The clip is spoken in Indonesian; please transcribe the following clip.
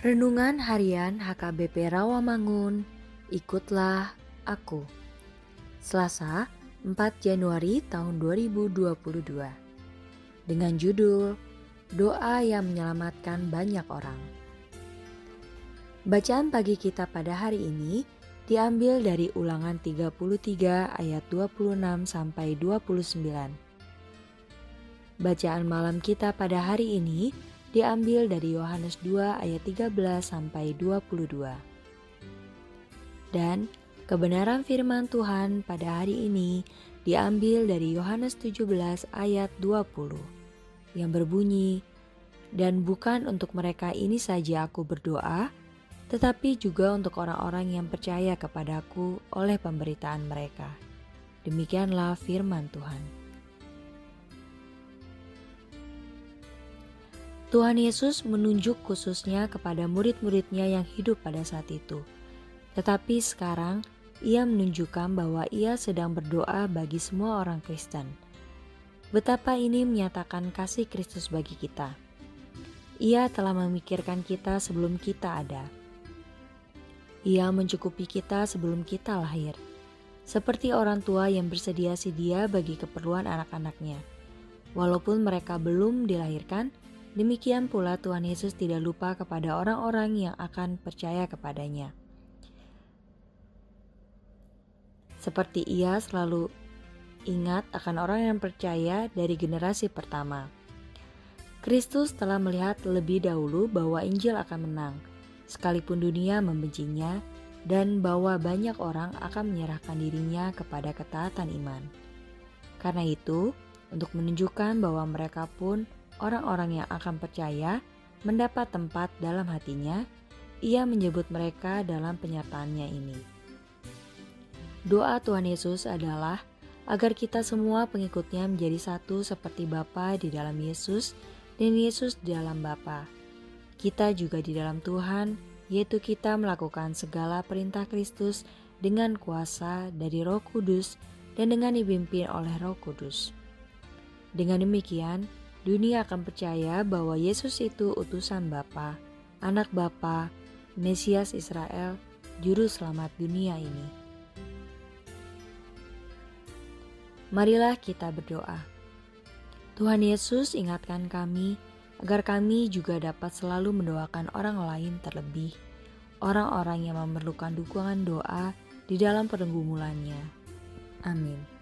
Renungan Harian HKBP Rawamangun, ikutlah aku. Selasa, 4 Januari tahun 2022. Dengan judul Doa yang menyelamatkan banyak orang. Bacaan pagi kita pada hari ini diambil dari Ulangan 33 ayat 26 sampai 29. Bacaan malam kita pada hari ini diambil dari Yohanes 2 ayat 13 sampai 22. Dan kebenaran firman Tuhan pada hari ini diambil dari Yohanes 17 ayat 20 yang berbunyi, "Dan bukan untuk mereka ini saja aku berdoa, tetapi juga untuk orang-orang yang percaya kepadaku oleh pemberitaan mereka." Demikianlah firman Tuhan. Tuhan Yesus menunjuk khususnya kepada murid-muridnya yang hidup pada saat itu. Tetapi sekarang ia menunjukkan bahwa ia sedang berdoa bagi semua orang Kristen. Betapa ini menyatakan kasih Kristus bagi kita. Ia telah memikirkan kita sebelum kita ada. Ia mencukupi kita sebelum kita lahir, seperti orang tua yang bersedia sedia bagi keperluan anak-anaknya. Walaupun mereka belum dilahirkan, Demikian pula Tuhan Yesus tidak lupa kepada orang-orang yang akan percaya kepadanya. Seperti ia selalu ingat akan orang yang percaya dari generasi pertama. Kristus telah melihat lebih dahulu bahwa Injil akan menang, sekalipun dunia membencinya, dan bahwa banyak orang akan menyerahkan dirinya kepada ketaatan iman. Karena itu, untuk menunjukkan bahwa mereka pun orang-orang yang akan percaya mendapat tempat dalam hatinya, ia menyebut mereka dalam penyertaannya ini. Doa Tuhan Yesus adalah agar kita semua pengikutnya menjadi satu seperti Bapa di dalam Yesus dan Yesus di dalam Bapa. Kita juga di dalam Tuhan, yaitu kita melakukan segala perintah Kristus dengan kuasa dari Roh Kudus dan dengan dipimpin oleh Roh Kudus. Dengan demikian, dunia akan percaya bahwa Yesus itu utusan Bapa, anak Bapa, Mesias Israel, juru selamat dunia ini. Marilah kita berdoa. Tuhan Yesus ingatkan kami agar kami juga dapat selalu mendoakan orang lain terlebih orang-orang yang memerlukan dukungan doa di dalam pergumulannya. Amin.